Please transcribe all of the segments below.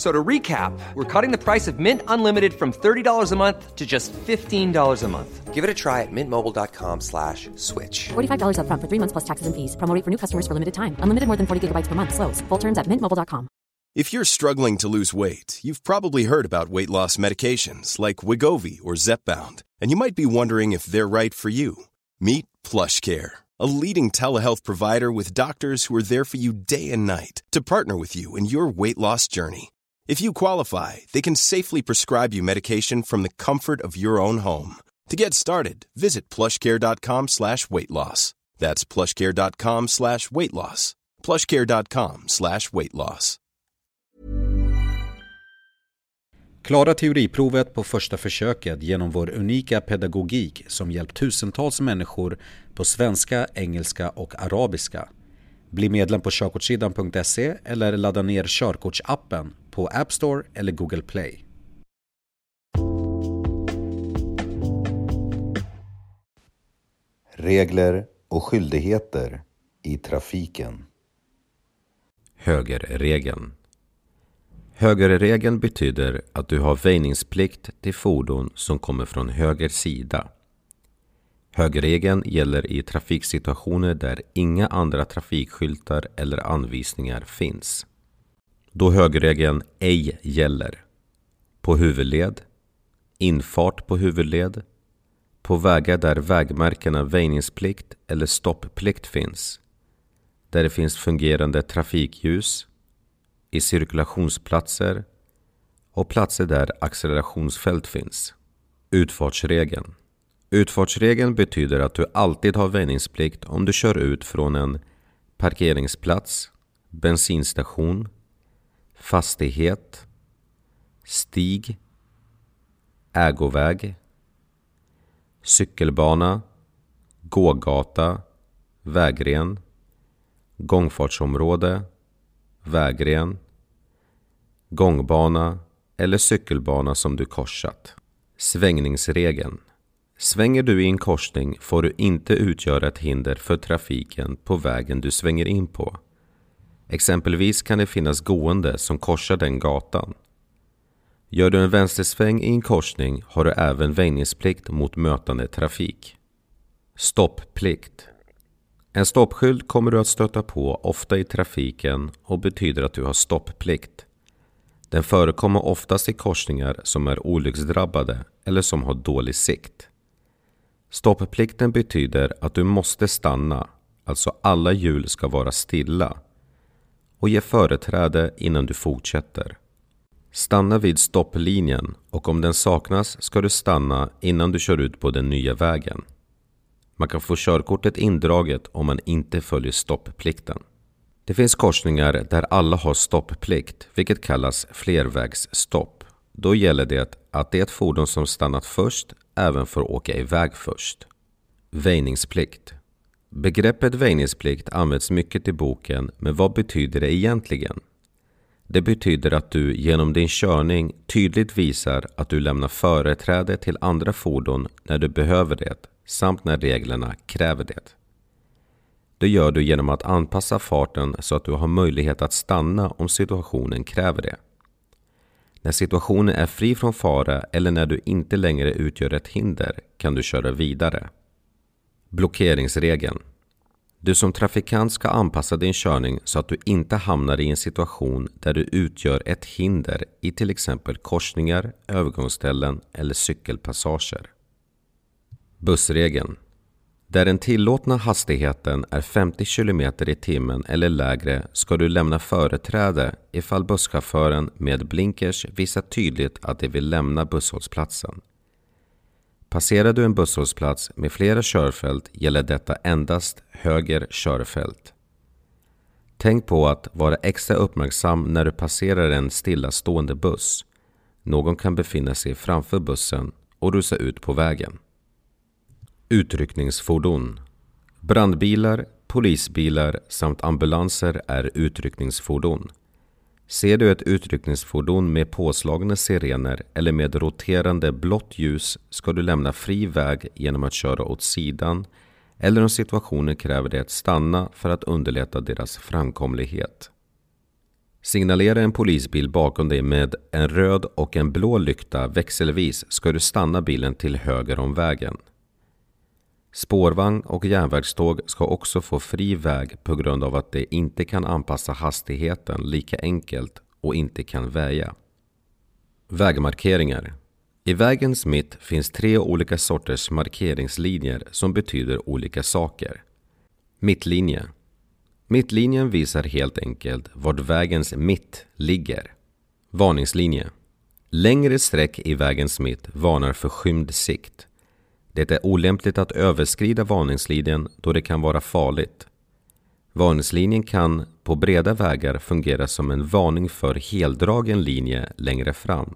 So to recap, we're cutting the price of Mint Unlimited from $30 a month to just $15 a month. Give it a try at mintmobile.com slash switch. $45 up front for three months plus taxes and fees. Promo for new customers for limited time. Unlimited more than 40 gigabytes per month. Slows. Full terms at mintmobile.com. If you're struggling to lose weight, you've probably heard about weight loss medications like Wigovi or Zepbound, and you might be wondering if they're right for you. Meet Plush Care, a leading telehealth provider with doctors who are there for you day and night to partner with you in your weight loss journey. If you qualify, they can safely prescribe you medication from the comfort of your own home. To get started, visit plushcare.com slash weight loss. That's plushcare.com slash weight loss. plushcare.com slash weight loss. Klara teoriprovet på första försöket genom vår unika pedagogik som hjälpt tusentals människor på svenska, engelska och arabiska. Bli medlem på körkortssidan.se eller ladda ner körkortsappen på App Store eller Google Play. Regler och skyldigheter i trafiken. Högerregeln. Högerregeln betyder att du har väjningsplikt till fordon som kommer från höger sida. Högerregeln gäller i trafiksituationer där inga andra trafikskyltar eller anvisningar finns. Då högerregeln ej gäller. På huvudled, infart på huvudled, på vägar där vägmärkena väjningsplikt eller stopplikt finns, där det finns fungerande trafikljus, i cirkulationsplatser och platser där accelerationsfält finns. Utfartsregeln. Utfartsregeln betyder att du alltid har väjningsplikt om du kör ut från en parkeringsplats, bensinstation, fastighet, stig, ägoväg, cykelbana, gågata, vägren, gångfartsområde, vägren, gångbana eller cykelbana som du korsat. Svängningsregeln. Svänger du i en korsning får du inte utgöra ett hinder för trafiken på vägen du svänger in på. Exempelvis kan det finnas gående som korsar den gatan. Gör du en vänstersväng i en korsning har du även väjningsplikt mot mötande trafik. Stopplikt. En stoppskylt kommer du att stöta på ofta i trafiken och betyder att du har stopplikt. Den förekommer oftast i korsningar som är olycksdrabbade eller som har dålig sikt. Stoppplikten betyder att du måste stanna, alltså alla hjul ska vara stilla och ge företräde innan du fortsätter. Stanna vid stopplinjen och om den saknas ska du stanna innan du kör ut på den nya vägen. Man kan få körkortet indraget om man inte följer stoppplikten. Det finns korsningar där alla har stopplikt, vilket kallas flervägsstopp. Då gäller det att det fordon som stannat först även får åka iväg först. Väjningsplikt Begreppet väjningsplikt används mycket i boken, men vad betyder det egentligen? Det betyder att du genom din körning tydligt visar att du lämnar företräde till andra fordon när du behöver det samt när reglerna kräver det. Det gör du genom att anpassa farten så att du har möjlighet att stanna om situationen kräver det. När situationen är fri från fara eller när du inte längre utgör ett hinder kan du köra vidare. Blockeringsregeln. Du som trafikant ska anpassa din körning så att du inte hamnar i en situation där du utgör ett hinder i till exempel korsningar, övergångsställen eller cykelpassager. Bussregeln. Där den tillåtna hastigheten är 50 km i timmen eller lägre ska du lämna företräde ifall busschauffören med blinkers visar tydligt att de vill lämna busshållplatsen. Passerar du en busshållplats med flera körfält gäller detta endast höger körfält. Tänk på att vara extra uppmärksam när du passerar en stillastående buss. Någon kan befinna sig framför bussen och rusa ut på vägen. Utryckningsfordon Brandbilar, polisbilar samt ambulanser är utryckningsfordon. Ser du ett utryckningsfordon med påslagna sirener eller med roterande blått ljus ska du lämna fri väg genom att köra åt sidan eller om situationen kräver det att stanna för att underlätta deras framkomlighet. Signalera en polisbil bakom dig med en röd och en blå lykta växelvis ska du stanna bilen till höger om vägen. Spårvagn och järnvägståg ska också få fri väg på grund av att de inte kan anpassa hastigheten lika enkelt och inte kan väja. Vägmarkeringar I vägens mitt finns tre olika sorters markeringslinjer som betyder olika saker. Mittlinje Mittlinjen visar helt enkelt vart vägens mitt ligger. Varningslinje Längre streck i vägens mitt varnar för skymd sikt. Det är olämpligt att överskrida varningslinjen då det kan vara farligt. Varningslinjen kan på breda vägar fungera som en varning för heldragen linje längre fram.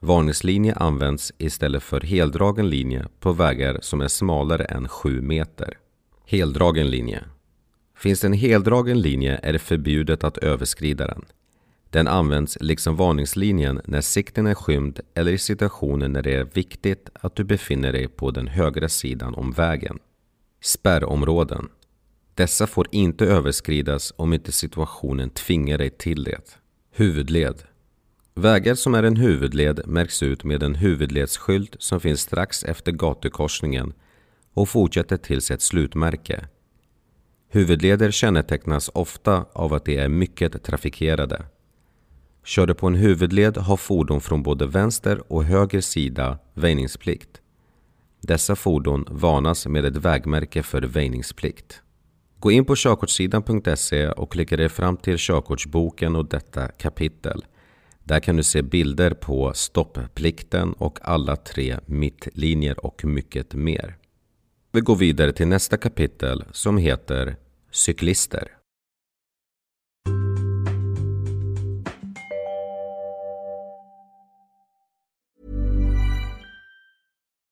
Varningslinje används istället för heldragen linje på vägar som är smalare än 7 meter. Heldragen linje. Finns det en heldragen linje är det förbjudet att överskrida den. Den används liksom varningslinjen när sikten är skymd eller i situationer när det är viktigt att du befinner dig på den högra sidan om vägen. Spärrområden. Dessa får inte överskridas om inte situationen tvingar dig till det. Huvudled. Vägar som är en huvudled märks ut med en huvudledsskylt som finns strax efter gatukorsningen och fortsätter tills ett slutmärke. Huvudleder kännetecknas ofta av att de är mycket trafikerade. Kör du på en huvudled har fordon från både vänster och höger sida väjningsplikt. Dessa fordon varnas med ett vägmärke för väjningsplikt. Gå in på körkortssidan.se och klicka dig fram till körkortsboken och detta kapitel. Där kan du se bilder på stoppplikten och alla tre mittlinjer och mycket mer. Vi går vidare till nästa kapitel som heter Cyklister.